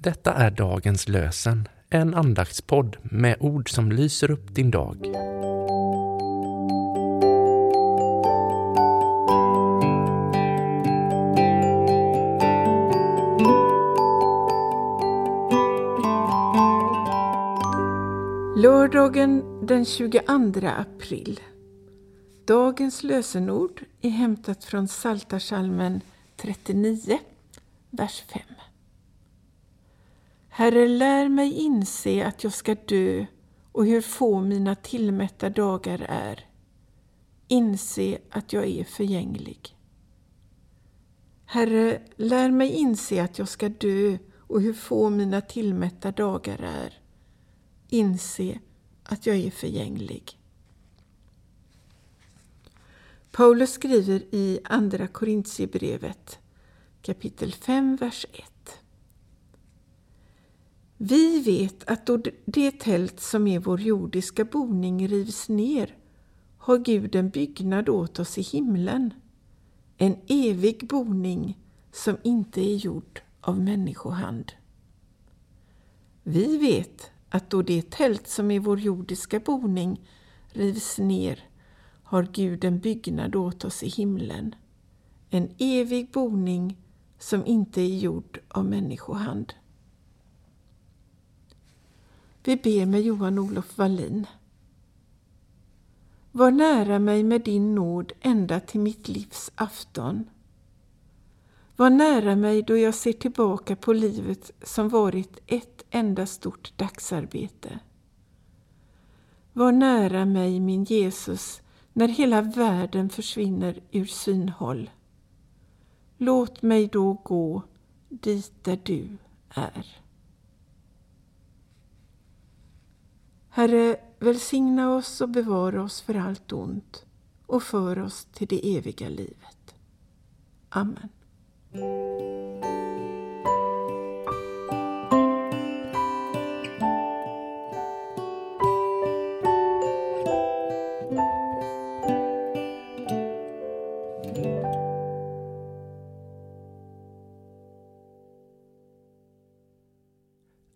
Detta är dagens lösen, en andaktspodd med ord som lyser upp din dag. Lördagen den 22 april. Dagens lösenord är hämtat från Psaltarpsalmen 39, vers 5. Herre, lär mig inse att jag ska dö och hur få mina tillmätta dagar är. Inse att jag är förgänglig. Herre, lär mig inse att jag ska dö och hur få mina tillmätta dagar är. Inse att jag är förgänglig. Paulus skriver i Andra Korintierbrevet kapitel 5, vers 1. Vi vet att då det tält som är vår jordiska boning rivs ner har Gud en byggnad åt oss i himlen, en evig boning som inte är gjord av människohand. Vi vet att då det tält som är vår jordiska boning rivs ner har Gud en byggnad åt oss i himlen, en evig boning som inte är gjord av människohand. Vi ber med Johan-Olof Wallin. Var nära mig med din nåd ända till mitt livs afton. Var nära mig då jag ser tillbaka på livet som varit ett enda stort dagsarbete. Var nära mig, min Jesus, när hela världen försvinner ur synhåll. Låt mig då gå dit där du är. Herre, välsigna oss och bevara oss för allt ont och för oss till det eviga livet. Amen.